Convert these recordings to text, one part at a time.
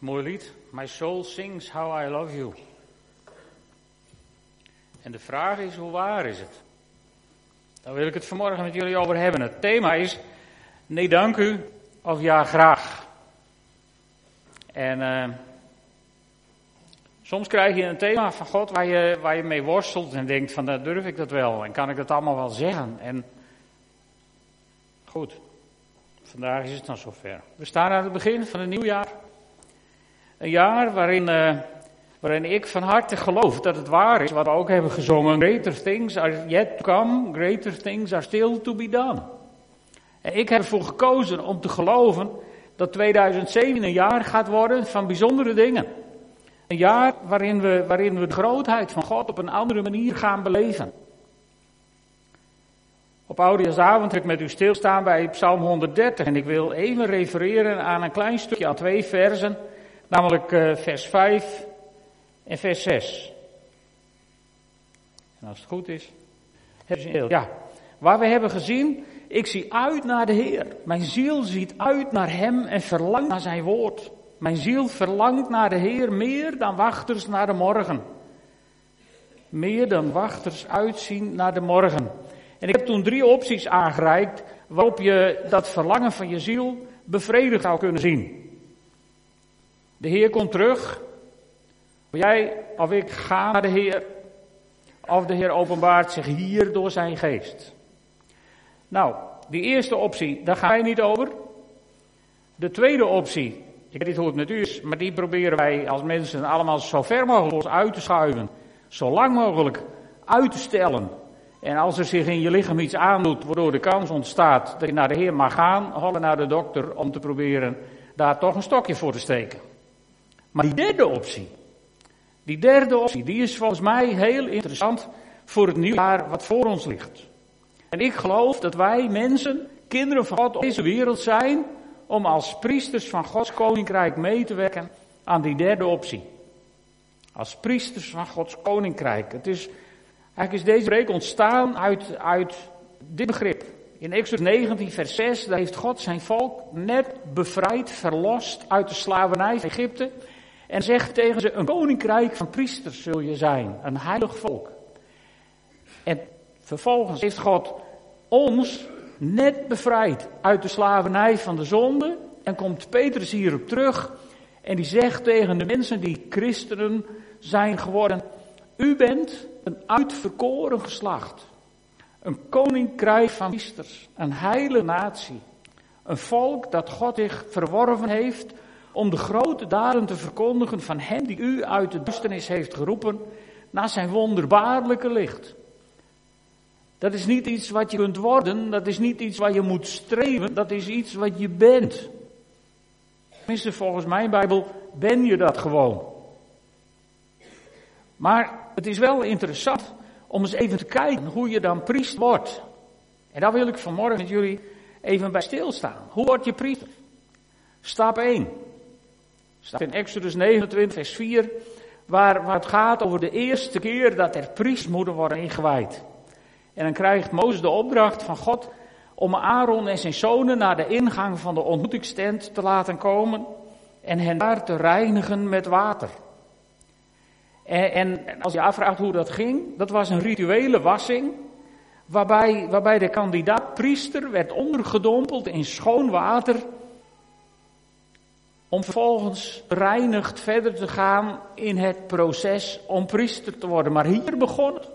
Mooi lied. My soul sings how I love you. En de vraag is, hoe waar is het? Daar wil ik het vanmorgen met jullie over hebben. Het thema is, nee dank u, of ja graag. En uh, soms krijg je een thema van God waar je, waar je mee worstelt en denkt van, dat durf ik dat wel? En kan ik dat allemaal wel zeggen? En goed, vandaag is het dan zover. We staan aan het begin van een nieuw jaar. Een jaar waarin, uh, waarin ik van harte geloof dat het waar is, wat we ook hebben gezongen. Greater things are yet to come, greater things are still to be done. En ik heb ervoor gekozen om te geloven dat 2007 een jaar gaat worden van bijzondere dingen. Een jaar waarin we, waarin we de grootheid van God op een andere manier gaan beleven. Op Oudejaarsavond heb ik met u stilstaan bij Psalm 130 en ik wil even refereren aan een klein stukje, aan twee versen Namelijk uh, vers 5 en vers 6. En als het goed is, ja, waar we hebben gezien, ik zie uit naar de Heer. Mijn ziel ziet uit naar Hem en verlangt naar Zijn woord. Mijn ziel verlangt naar de Heer meer dan wachters naar de morgen. Meer dan wachters uitzien naar de morgen. En ik heb toen drie opties aangereikt waarop je dat verlangen van je ziel bevredigd zou kunnen zien. De Heer komt terug. Jij of ik ga naar de Heer. Of de Heer openbaart zich hier door zijn geest. Nou, die eerste optie, daar ga je niet over. De tweede optie, ik weet niet hoe het is, maar die proberen wij als mensen allemaal zo ver mogelijk uit te schuiven. Zo lang mogelijk uit te stellen. En als er zich in je lichaam iets aandoet, waardoor de kans ontstaat dat je naar de Heer mag gaan, hollen naar de dokter om te proberen daar toch een stokje voor te steken. Maar die derde optie, die derde optie, die is volgens mij heel interessant voor het nieuwe jaar wat voor ons ligt. En ik geloof dat wij mensen, kinderen van God op deze wereld zijn, om als priesters van Gods koninkrijk mee te werken aan die derde optie. Als priesters van Gods koninkrijk. Het is, eigenlijk is deze preek ontstaan uit, uit dit begrip. In Exodus 19, vers 6, daar heeft God zijn volk net bevrijd, verlost uit de slavernij van Egypte. En zegt tegen ze, een koninkrijk van priesters zul je zijn, een heilig volk. En vervolgens heeft God ons net bevrijd uit de slavernij van de zonde. En komt Petrus hierop terug. En die zegt tegen de mensen die christenen zijn geworden. U bent een uitverkoren geslacht. Een koninkrijk van priesters. Een heilige natie. Een volk dat God zich verworven heeft om de grote daden te verkondigen van Hem die u uit de duisternis heeft geroepen naar zijn wonderbaarlijke licht. Dat is niet iets wat je kunt worden, dat is niet iets waar je moet streven, dat is iets wat je bent. Tenminste, volgens mijn Bijbel ben je dat gewoon. Maar het is wel interessant om eens even te kijken hoe je dan priester wordt. En daar wil ik vanmorgen met jullie even bij stilstaan. Hoe word je priester? Stap 1. Staat in Exodus 29, vers 4, waar, het gaat over de eerste keer dat er priest moeten worden ingewijd. En dan krijgt Mozes de opdracht van God om Aaron en zijn zonen naar de ingang van de ontmoetingstent te laten komen en hen daar te reinigen met water. En, en als je afvraagt hoe dat ging, dat was een rituele wassing, waarbij, waarbij de kandidaat priester werd ondergedompeld in schoon water om vervolgens reinigd verder te gaan in het proces om priester te worden. Maar hier begon het.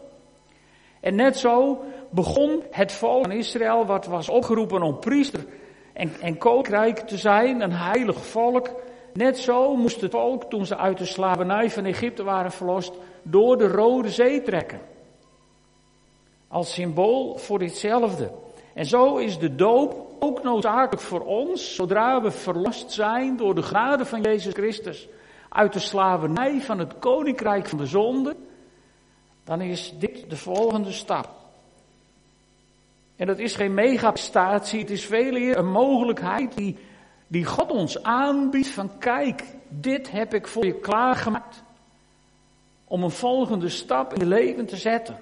En net zo begon het volk van Israël, wat was opgeroepen om priester en, en koninkrijk te zijn, een heilig volk. Net zo moest het volk, toen ze uit de slavernij van Egypte waren verlost, door de Rode Zee trekken. Als symbool voor ditzelfde. En zo is de doop ook noodzakelijk voor ons, zodra we verlost zijn door de genade van Jezus Christus uit de slavernij van het koninkrijk van de zonde, dan is dit de volgende stap. En dat is geen megaprestatie, het is veel eer een mogelijkheid die, die God ons aanbiedt van kijk, dit heb ik voor je klaargemaakt om een volgende stap in je leven te zetten.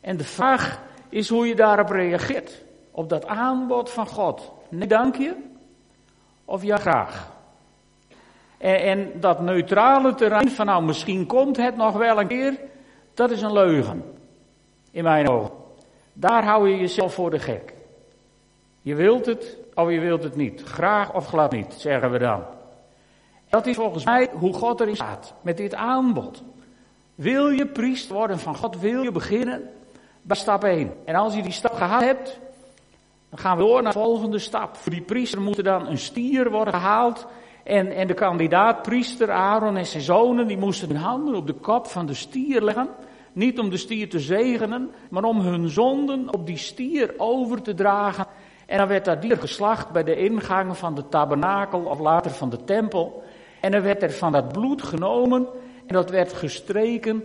En de vraag is hoe je daarop reageert. Op dat aanbod van God. Nee, dank je. Of ja, graag. En, en dat neutrale terrein van nou misschien komt het nog wel een keer, dat is een leugen. In mijn ogen. Daar hou je jezelf voor de gek. Je wilt het of je wilt het niet. Graag of glad niet, zeggen we dan. Dat is volgens mij hoe God erin staat met dit aanbod. Wil je priester worden van God? Wil je beginnen bij stap 1? En als je die stap gehad hebt, gaan we door naar de volgende stap. Voor die priester moet er dan een stier worden gehaald. En, en de kandidaat priester Aaron en zijn zonen, die moesten hun handen op de kop van de stier leggen. Niet om de stier te zegenen, maar om hun zonden op die stier over te dragen. En dan werd dat dier geslacht bij de ingang van de tabernakel of later van de tempel. En dan werd er van dat bloed genomen en dat werd gestreken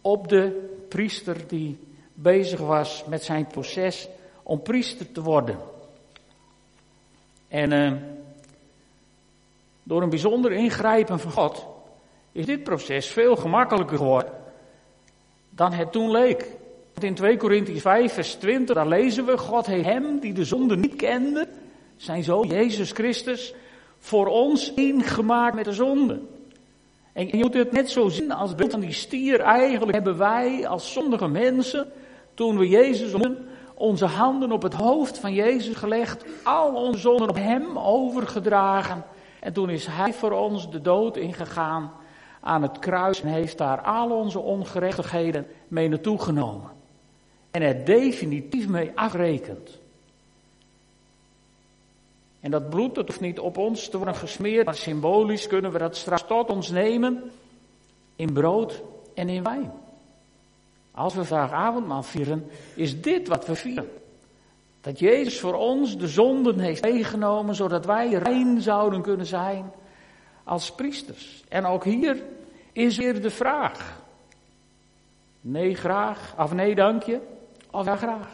op de priester die bezig was met zijn proces om priester te worden. En uh, door een bijzonder ingrijpen van God is dit proces veel gemakkelijker geworden dan het toen leek. In 2 Korintiërs 5 vers 20, daar lezen we, God heeft hem die de zonde niet kende, zijn zoon Jezus Christus, voor ons ingemaakt met de zonde. En je moet het net zo zien als beeld van die stier. Eigenlijk hebben wij als zondige mensen, toen we Jezus ontmoetten, onze handen op het hoofd van Jezus gelegd, al onze zonden op Hem overgedragen. En toen is Hij voor ons de dood ingegaan aan het kruis en heeft daar al onze ongerechtigheden mee naartoe genomen. En er definitief mee afrekend. En dat bloed, dat hoeft niet op ons te worden gesmeerd, maar symbolisch kunnen we dat straks tot ons nemen in brood en in wijn. Als we vandaag avondmaal vieren, is dit wat we vieren. Dat Jezus voor ons de zonden heeft meegenomen, zodat wij rein zouden kunnen zijn als priesters. En ook hier is weer de vraag. Nee, graag. Of nee, dank je. Of ja, graag.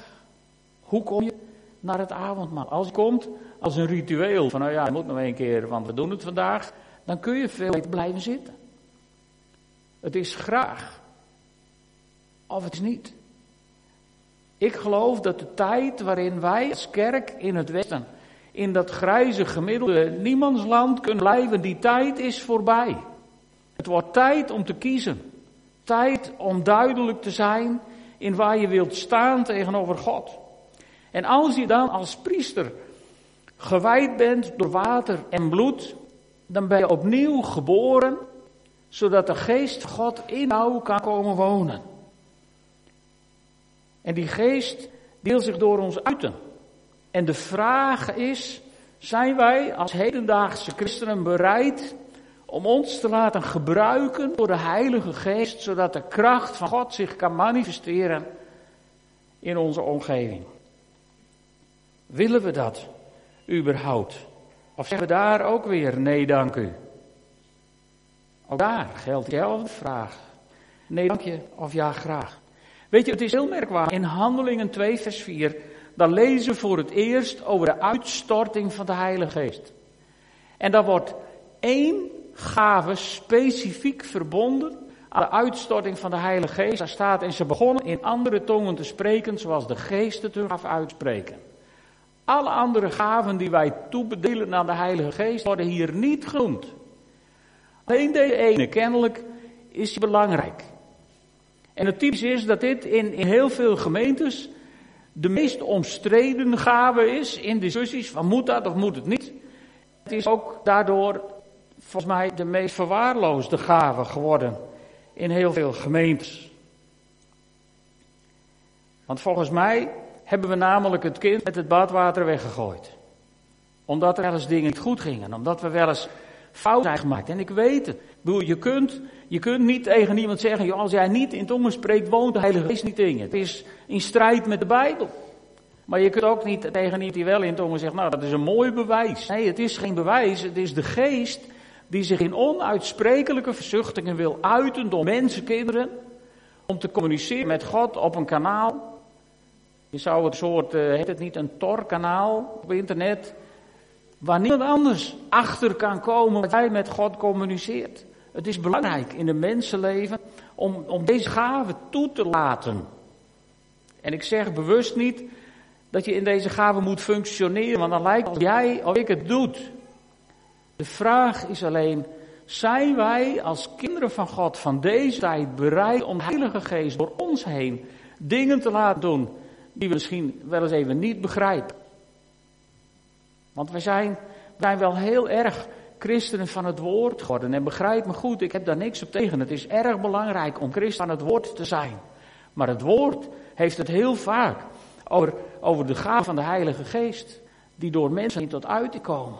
Hoe kom je naar het avondmaal? Als je komt als een ritueel van, nou ja, moet nog een keer, want we doen het vandaag, dan kun je veel blijven zitten. Het is graag. Of het is niet. Ik geloof dat de tijd waarin wij als kerk in het Westen, in dat grijze gemiddelde niemandsland kunnen blijven, die tijd is voorbij. Het wordt tijd om te kiezen. Tijd om duidelijk te zijn in waar je wilt staan tegenover God. En als je dan als priester gewijd bent door water en bloed, dan ben je opnieuw geboren, zodat de geest God in jou kan komen wonen. En die geest deelt zich door ons uiten. En de vraag is, zijn wij als hedendaagse christenen bereid om ons te laten gebruiken door de Heilige Geest, zodat de kracht van God zich kan manifesteren in onze omgeving? Willen we dat überhaupt? Of zeggen we daar ook weer nee dank u? Ook daar geldt dezelfde vraag. Nee dank je of ja graag. Weet je, het is heel merkwaardig. In Handelingen 2 vers 4, dan lezen we voor het eerst over de uitstorting van de Heilige Geest. En daar wordt één gave specifiek verbonden aan de uitstorting van de Heilige Geest. Daar staat, en ze begonnen in andere tongen te spreken zoals de Geest het hun gaf uitspreken. Alle andere gaven die wij toebedelen aan de Heilige Geest worden hier niet genoemd. Alleen deze ene, kennelijk, is belangrijk. En het typisch is dat dit in, in heel veel gemeentes de meest omstreden gave is in discussies van moet dat of moet het niet. Het is ook daardoor volgens mij de meest verwaarloosde gave geworden in heel veel gemeentes. Want volgens mij hebben we namelijk het kind met het badwater weggegooid. Omdat er wel eens dingen niet goed gingen. Omdat we wel eens fout zijn gemaakt. En ik weet het. Je kunt, je kunt niet tegen iemand zeggen, joh, als jij niet in tongen spreekt, woont de Heilige Geest niet in je. Het is in strijd met de Bijbel. Maar je kunt ook niet tegen iemand die wel in tongen zegt, nou dat is een mooi bewijs. Nee, het is geen bewijs. Het is de Geest die zich in onuitsprekelijke verzuchtingen wil uiten door mensenkinderen. Om te communiceren met God op een kanaal je zou het soort, uh, heet het niet, een Tor-kanaal op internet, waar niemand anders achter kan komen wat hij met God communiceert. Het is belangrijk in de mensenleven om, om deze gave toe te laten. En ik zeg bewust niet dat je in deze gave moet functioneren, want dan lijkt als jij of ik het doet. De vraag is alleen, Zijn wij als kinderen van God van deze tijd bereid om de Heilige Geest door ons heen dingen te laten doen die we misschien wel eens even niet begrijpen? Want wij zijn, wij zijn wel heel erg christenen van het woord geworden. En begrijp me goed, ik heb daar niks op tegen. Het is erg belangrijk om christen van het woord te zijn. Maar het woord heeft het heel vaak over, over de gaven van de Heilige Geest, die door mensen tot uit komen.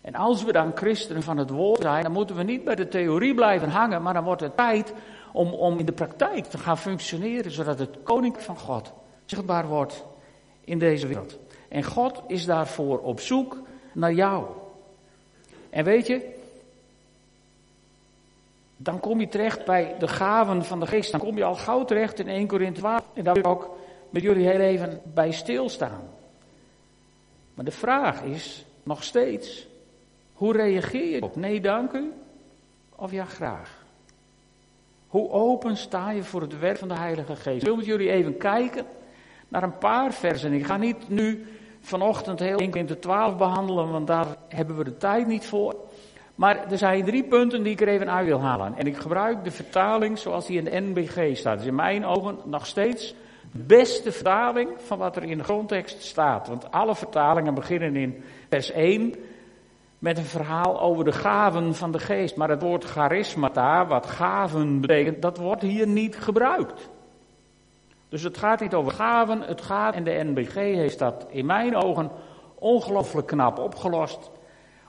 En als we dan christenen van het woord zijn, dan moeten we niet bij de theorie blijven hangen, maar dan wordt het tijd om, om in de praktijk te gaan functioneren, zodat het koninkrijk van God zichtbaar wordt in deze wereld. En God is daarvoor op zoek naar jou. En weet je, dan kom je terecht bij de gaven van de geest. Dan kom je al gauw terecht in 1 Korinthe 12. En daar wil ik ook met jullie heel even bij stilstaan. Maar de vraag is nog steeds, hoe reageer je op nee dank u of ja graag? Hoe open sta je voor het werk van de Heilige Geest? Ik wil met jullie even kijken naar een paar versen. Ik ga niet nu vanochtend heel 1 Korinthe 12 behandelen, want daar hebben we de tijd niet voor. Maar er zijn drie punten die ik er even uit wil halen. En ik gebruik de vertaling zoals die in de NBG staat. Is in mijn ogen nog steeds de beste vertaling van wat er in de grondtekst staat. Want alle vertalingen beginnen in vers 1 met een verhaal over de gaven van de geest. Maar het woord charismata, wat gaven betekent, dat wordt hier niet gebruikt. Dus het gaat niet over gaven, het gaat, en de NBG heeft dat in mijn ogen ongelooflijk knap opgelost.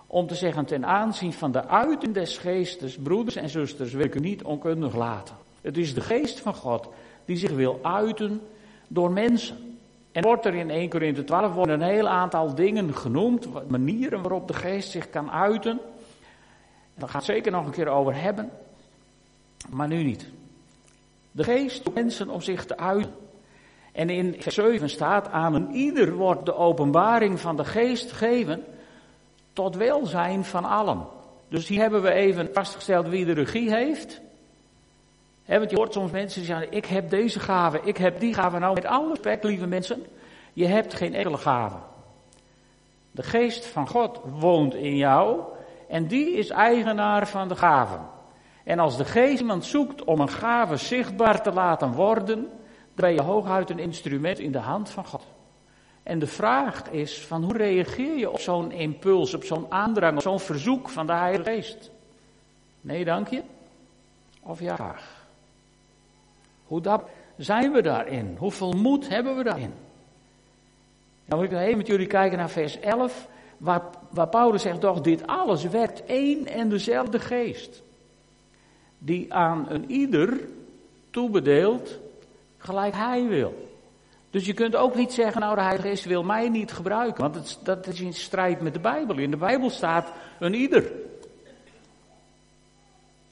Om te zeggen, ten aanzien van de uiting des geestes, broeders en zusters, wil ik u niet onkundig laten. Het is de geest van God die zich wil uiten door mensen. En wordt er in 1 Corinthië 12 worden een heel aantal dingen genoemd, manieren waarop de geest zich kan uiten. Daar gaan we het zeker nog een keer over hebben, maar nu niet. De geest doet mensen om zich te uiten. En in vers 7 staat, aan een ieder wordt de openbaring van de geest gegeven tot welzijn van allen. Dus hier hebben we even vastgesteld wie de regie heeft. He, want je hoort soms mensen die zeggen, ik heb deze gave, ik heb die gave. Nou, met alle respect, lieve mensen, je hebt geen enkele gave. De geest van God woont in jou en die is eigenaar van de gaven. En als de geest iemand zoekt om een gave zichtbaar te laten worden, dan ben je hooguit een instrument in de hand van God. En de vraag is van hoe reageer je op zo'n impuls, op zo'n aandrang, op zo'n verzoek van de Heilige Geest? Nee, dank je? Of ja, graag? Hoe zijn we daarin? Hoeveel moed hebben we daarin? Nou wil ik even met jullie kijken naar vers 11, waar, waar Paulus zegt, toch dit alles werkt één en dezelfde geest. Die aan een ieder toebedeelt gelijk hij wil. Dus je kunt ook niet zeggen, nou de Heilige Geest wil mij niet gebruiken, want het, dat is in strijd met de Bijbel. In de Bijbel staat een ieder.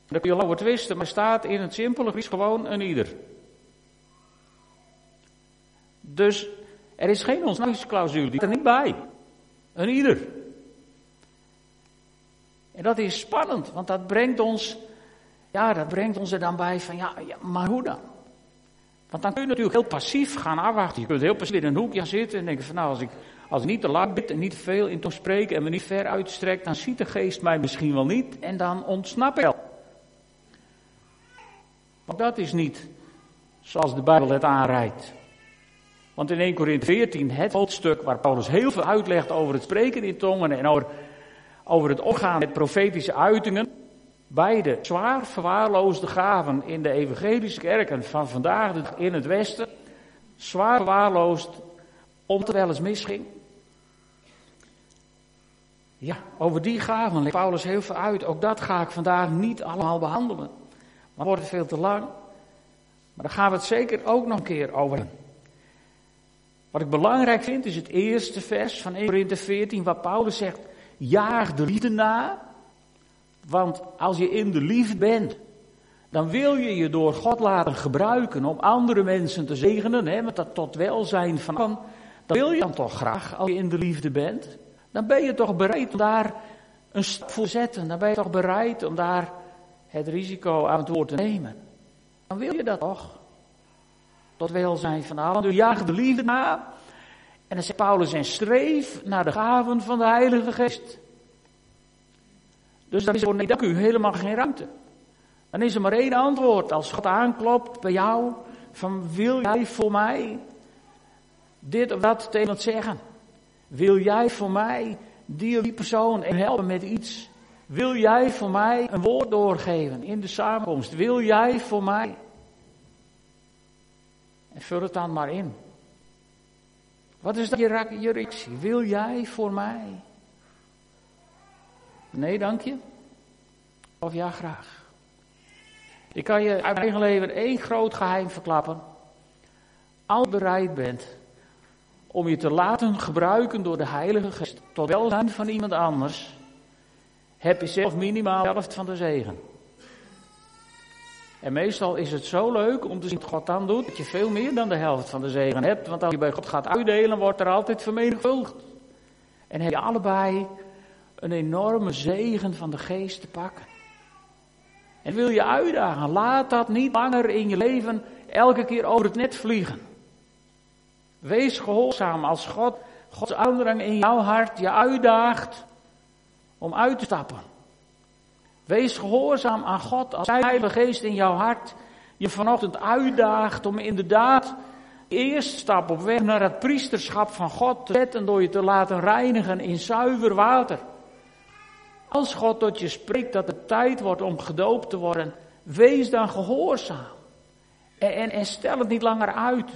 Daar kun je over twisten, maar staat in het simpele Grieks gewoon een ieder. Dus er is geen ontsnappingsclausule, die er niet bij. Een ieder. En dat is spannend, want dat brengt ons, ja, dat brengt ons er dan bij van, ja, maar hoe dan? Want dan kun je natuurlijk heel passief gaan afwachten. Je kunt heel passief in een hoekje zitten en denken van nou, als ik, als ik niet te lang bid en niet te veel in tong spreek en me niet ver uitstrek, dan ziet de geest mij misschien wel niet en dan ontsnap ik wel. Maar dat is niet zoals de Bijbel het aanrijdt. Want in 1 Corinthië 14, het hoofdstuk waar Paulus heel veel uitlegt over het spreken in tongen en over, over het opgaan met profetische uitingen, Beide zwaar verwaarloosde gaven in de evangelische kerken van vandaag in het Westen. Zwaar verwaarloosd, omdat er wel eens misging. Ja, over die gaven legt Paulus heel veel uit. Ook dat ga ik vandaag niet allemaal behandelen. Maar wordt het veel te lang. Maar daar gaan we het zeker ook nog een keer over hebben. Wat ik belangrijk vind is het eerste vers van 1 Korinthe 14, waar Paulus zegt: Jaag de liefde na want als je in de liefde bent, dan wil je je door God laten gebruiken om andere mensen te zegenen, hè, met dat tot welzijn van. Dan wil je dan toch graag, als je in de liefde bent, dan ben je toch bereid om daar een stap voor te zetten. Dan ben je toch bereid om daar het risico aan het woord te nemen. Dan wil je dat toch? Tot welzijn van allen. Dus jaag de liefde na. En dan zegt Paulus en streef naar de gaven van de Heilige Geest. Dus dan is voor nee dank u helemaal geen ruimte. Dan is er maar één antwoord als God aanklopt bij jou. Van wil jij voor mij dit of dat tegen het zeggen? Wil jij voor mij die die persoon en helpen met iets? Wil jij voor mij een woord doorgeven in de samenkomst? Wil jij voor mij? En vul het dan maar in. Wat is dat je reactie? Wil jij voor mij? Nee, dank je. Of ja, graag. Ik kan je uit mijn eigen leven één groot geheim verklappen. Al bereid bent om je te laten gebruiken door de Heilige Geest tot welzijn van iemand anders, heb je zelf minimaal de helft van de zegen. En meestal is het zo leuk om te zien wat God dan doet, dat je veel meer dan de helft van de zegen hebt. Want als je bij God gaat uitdelen, wordt er altijd vermenigvuldigd. En heb je allebei een enorme zegen van de geest te pakken. En wil je uitdagen, laat dat niet langer in je leven elke keer over het net vliegen. Wees gehoorzaam als God, Gods aandrang in jouw hart je uitdaagt om uit te stappen. Wees gehoorzaam aan God als Hij, Heilige Geest in jouw hart je vanochtend uitdaagt om inderdaad eerst stap op weg naar het priesterschap van God te zetten door je te laten reinigen in zuiver water. Als God tot je spreekt dat het tijd wordt om gedoopt te worden, wees dan gehoorzaam. En, en, stel het niet langer uit.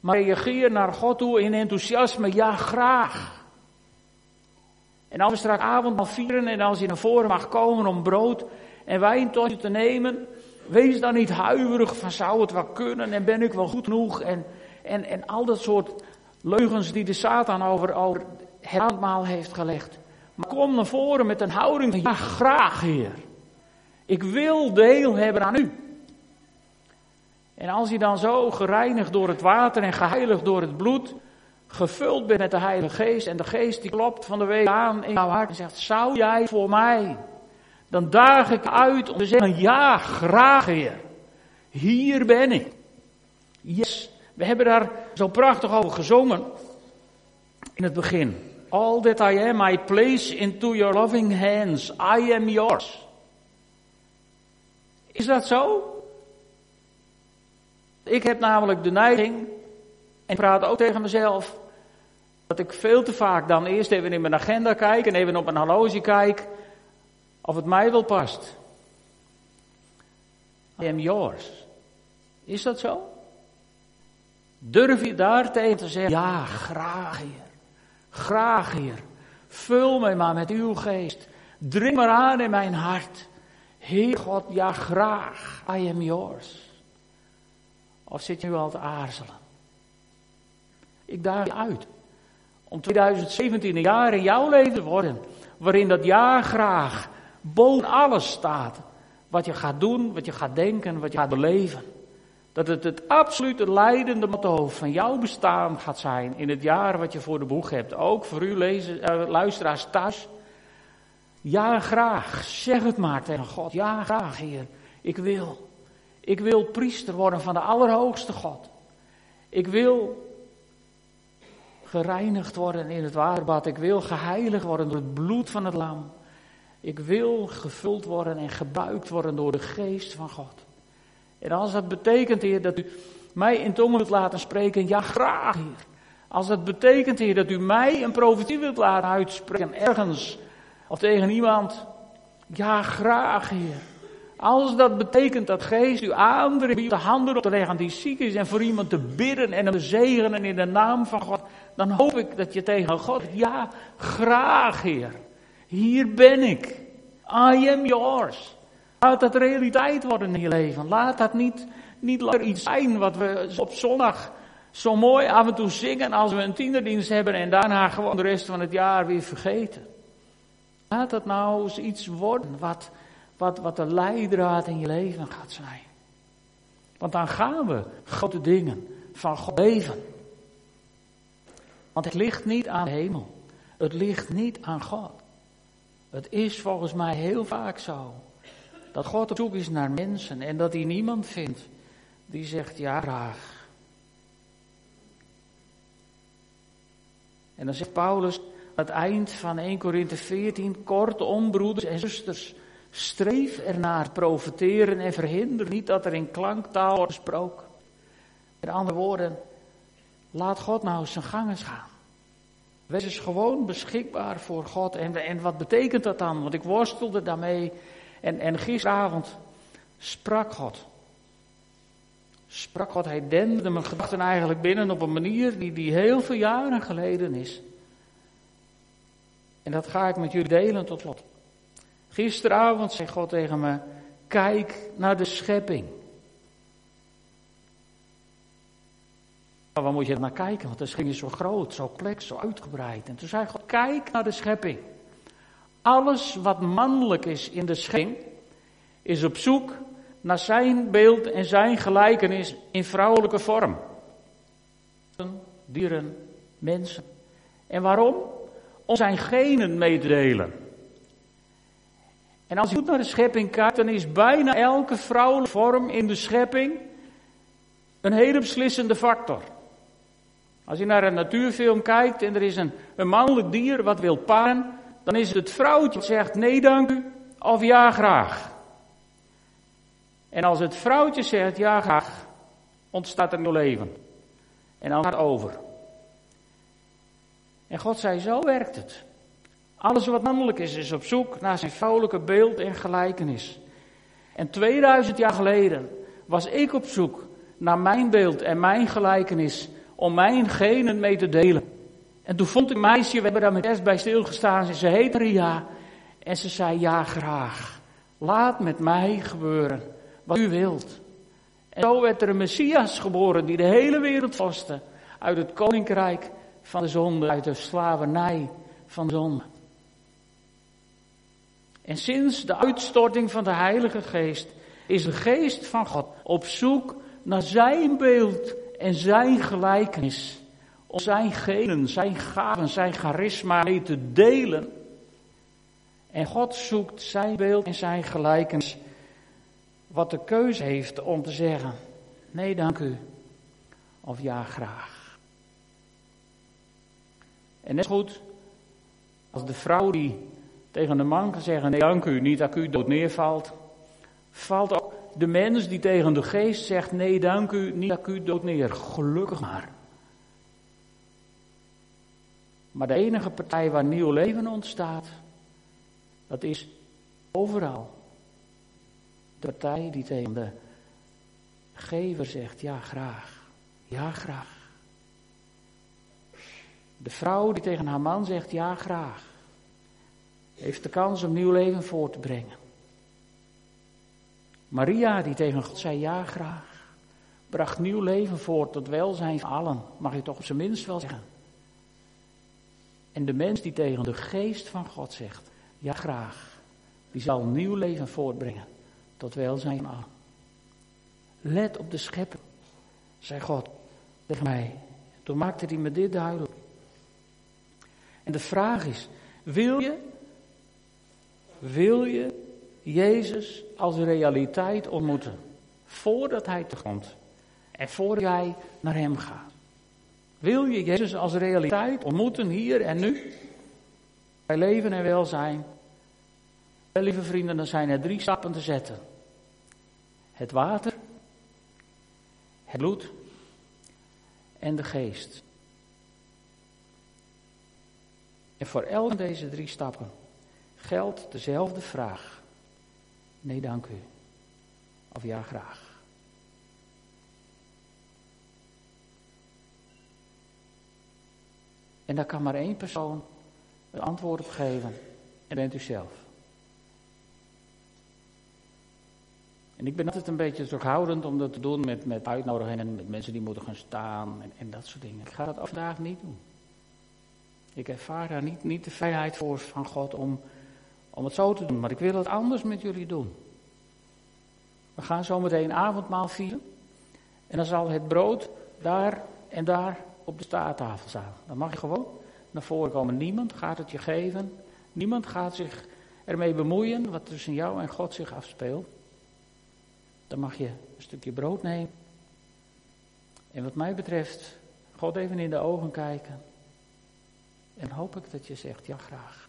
Maar reageer naar God toe in enthousiasme, ja graag. En als we straks avondmaal vieren en als je naar voren mag komen om brood en wijn tot je te nemen, wees dan niet huiverig van zou het wel kunnen en ben ik wel goed genoeg en, en, en al dat soort leugens die de Satan over, over het avondmaal heeft gelegd. Maar kom naar voren met een houding van ja graag Heer. Ik wil deel hebben aan u. En als je dan zo gereinigd door het water en geheiligd door het bloed, gevuld bent met de Heilige Geest en de Geest die klopt van de week aan in jouw hart en zegt, zou jij voor mij? Dan daag ik uit om te zeggen, ja, graag Heer. Hier ben ik. Yes, we hebben daar zo prachtig over gezongen in het begin. All that I am, I place into your loving hands. I am yours. Is dat zo? Ik heb namelijk de neiging, en praat ook tegen mezelf, dat ik veel te vaak dan eerst even in mijn agenda kijk en even op een horloge kijk of het mij wel past. I am yours. Is dat zo? Durf je daar tegen te zeggen, ja, graag. Graag Heer. Vul mij maar met uw geest. Dring maar aan in mijn hart. Heer God, ja graag. I am yours. Of zit je nu al te aarzelen? Ik daag je uit om 2017 een jaar in jouw leven te worden, waarin dat jaar graag boven alles staat. Wat je gaat doen, wat je gaat denken, wat je gaat beleven. Dat het het absolute leidende motto van jouw bestaan gaat zijn in het jaar wat je voor de boeg hebt. Ook voor u lezen, uh, luisteraars thuis. Ja, graag. Zeg het maar tegen God. Ja, graag, Heer. Ik wil. Ik wil priester worden van de Allerhoogste God. Ik wil gereinigd worden in het waterbad. Ik wil geheiligd worden door het bloed van het lam. Ik wil gevuld worden en gebuikt worden door de geest van God. En als dat betekent, Heer, dat u mij in tongen wilt laten spreken, ja graag, Heer. Als dat betekent, Heer, dat u mij een profetie wilt laten uitspreken ergens of tegen iemand, ja graag, Heer. Als dat betekent dat geest u aandringt de handen op te leggen die ziek is en voor iemand te bidden en hem te zegenen in de naam van God, dan hoop ik dat je tegen God, ja, graag Heer, hier ben ik. I am yours. Laat dat realiteit worden in je leven. Laat dat niet, niet langer iets zijn wat we op zondag zo mooi af en toe zingen als we een tienerdienst hebben en daarna gewoon de rest van het jaar weer vergeten. Laat dat nou eens iets worden wat, wat, wat de leidraad in je leven gaat zijn. Want dan gaan we grote dingen van God leven. Want het ligt niet aan de hemel. Het ligt niet aan God. Het is volgens mij heel vaak zo dat God op zoek is naar mensen en dat hij niemand vindt die zegt ja graag. En dan zegt Paulus, het eind van 1 Korinthe 14. Kortom, broeders en zusters, streef ernaar profiteren en verhinder niet dat er in klanktaal wordt gesproken. Met andere woorden, laat God nou zijn gangen gaan. Wees eens gewoon beschikbaar voor God. En, en wat betekent dat dan? Want ik worstelde daarmee. En, en gisteravond sprak God. Sprak God, hij dende mijn gedachten eigenlijk binnen op een manier die, die heel veel jaren geleden is. En dat ga ik met jullie delen tot slot. Gisteravond zei God tegen me, kijk naar de schepping. waar moet je naar kijken? Want de schepping is zo groot, zo plek, zo uitgebreid. En toen zei God, kijk naar de schepping. Alles wat mannelijk is in de schepping, is op zoek naar zijn beeld en zijn gelijkenis in vrouwelijke vorm. Dieren, mensen. En waarom? Om zijn genen mee te delen. En als je goed naar de schepping kijkt, dan is bijna elke vrouwelijke vorm in de schepping een hele beslissende factor. Als je naar een natuurfilm kijkt en er is een, een mannelijk dier wat wil paren, dan is het vrouwtje dat zegt nee dank u of ja graag. En als het vrouwtje zegt ja graag, ontstaat er nieuw leven. En dan gaat het over. En God zei, zo werkt het. Alles wat mannelijk is, is op zoek naar zijn vrouwelijke beeld en gelijkenis. En 2000 jaar geleden was ik op zoek naar mijn beeld en mijn gelijkenis om mijn genen mee te delen. En toen vond een meisje, we hebben daar met eerst bij stilgestaan, ze heet Ria. En ze zei, ja graag, laat met mij gebeuren wat u wilt. En zo werd er een Messias geboren die de hele wereld vastte uit het koninkrijk van de zonde, uit de slavernij van de zonde. En sinds de uitstorting van de Heilige Geest is de Geest van God op zoek naar zijn beeld en zijn gelijkenis. Om zijn genen, zijn gaven, zijn charisma mee te delen. En God zoekt zijn beeld en zijn gelijkenis. Wat de keuze heeft om te zeggen: nee, dank u. Of ja, graag. En net goed als de vrouw die tegen de man kan zeggen: nee, dank u, niet dat u dood neervalt. Valt ook de mens die tegen de geest zegt: Nee, dank u, niet u dood neer. Gelukkig maar. Maar de enige partij waar nieuw leven ontstaat, dat is overal. De partij die tegen de gever zegt: Ja, graag. Ja, graag. De vrouw die tegen haar man zegt: Ja, graag. Heeft de kans om nieuw leven voor te brengen. Maria, die tegen God zei ja graag, bracht nieuw leven voort tot welzijn van allen, mag je toch op zijn minst wel zeggen. En de mens die tegen de geest van God zegt, ja graag, die zal nieuw leven voortbrengen tot welzijn allen. Let op de schepping, zei God tegen mij. Toen maakte hij me dit duidelijk. En de vraag is, wil je, wil je Jezus als realiteit ontmoeten. Voordat hij te komt. En voordat jij naar hem gaat. Wil je Jezus als realiteit ontmoeten hier en nu? Bij leven en welzijn. Wel, lieve vrienden, dan zijn er drie stappen te zetten. Het water, het bloed en de geest. En voor elk van deze drie stappen geldt dezelfde vraag. Nee, dank u. Of ja, graag. En daar kan maar één persoon een antwoord op geven. En bent u zelf. En ik ben altijd een beetje terughoudend om dat te doen met, met uitnodigingen en met mensen die moeten gaan staan en, en dat soort dingen. Ik ga dat vandaag niet doen. Ik ervaar daar niet, niet de vrijheid voor van God om om het zo te doen, maar ik wil het anders met jullie doen. We gaan zo meteen avondmaal vieren. En dan zal het brood daar en daar op de staattafel staan. Dan mag je gewoon naar voren komen. Niemand gaat het je geven. Niemand gaat zich ermee bemoeien wat tussen jou en God zich afspeelt. Dan mag je een stukje brood nemen. En wat mij betreft, God even in de ogen kijken. En hoop ik dat je zegt, ja graag.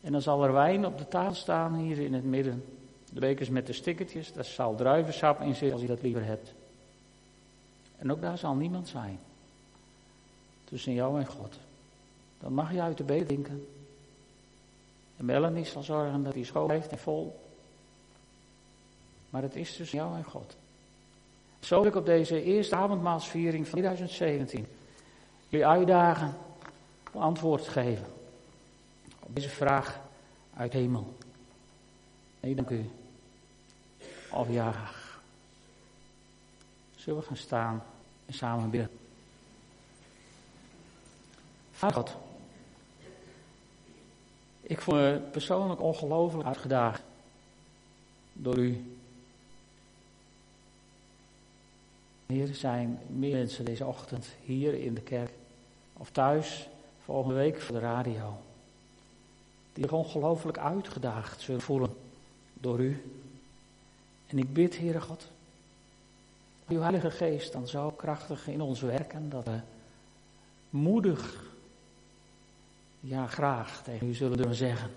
En dan zal er wijn op de tafel staan hier in het midden. De bekers met de stickertjes, daar zal druivensap in zitten als je dat liever hebt. En ook daar zal niemand zijn. Tussen jou en God. Dan mag je uit de bed denken. En Melanie zal zorgen dat hij schoon heeft en vol. Maar het is tussen jou en God. Zo wil ik op deze eerste avondmaalsviering van 2017 jullie uitdagen om antwoord te geven op deze vraag uit hemel. Nee, dank u. Of ja. Zullen we gaan staan en samen bidden? Vader God, ik voel me persoonlijk ongelooflijk uitgedaagd door u. Hier zijn meer mensen deze ochtend hier in de kerk of thuis volgende week voor de radio. Die zich ongelooflijk uitgedaagd zullen voelen door u. En ik bid, Heere God, uw Heilige Geest dan zo krachtig in ons werken dat we moedig, ja graag tegen u zullen durven zeggen.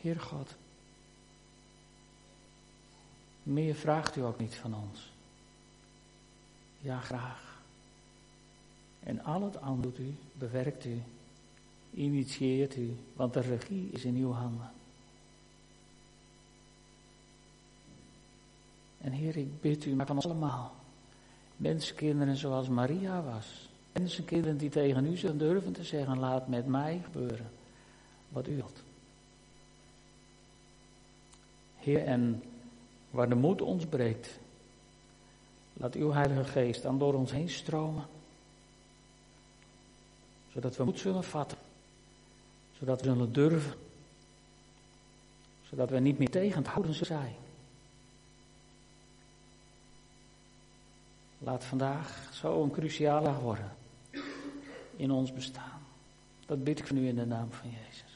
Heer God, meer vraagt u ook niet van ons. Ja, graag. En al het aan doet u, bewerkt u, initieert u, want de regie is in uw handen. En Heer, ik bid u, maar van ons allemaal. Mensenkinderen zoals Maria was. Mensenkinderen die tegen u zullen durven te zeggen, laat met mij gebeuren wat u wilt. Heer, en waar de moed ons breekt, laat uw Heilige Geest dan door ons heen stromen. Zodat we moed zullen vatten. Zodat we zullen durven. Zodat we niet meer tegen het houden zijn. Laat vandaag zo een cruciale dag worden in ons bestaan. Dat bid ik van u in de naam van Jezus.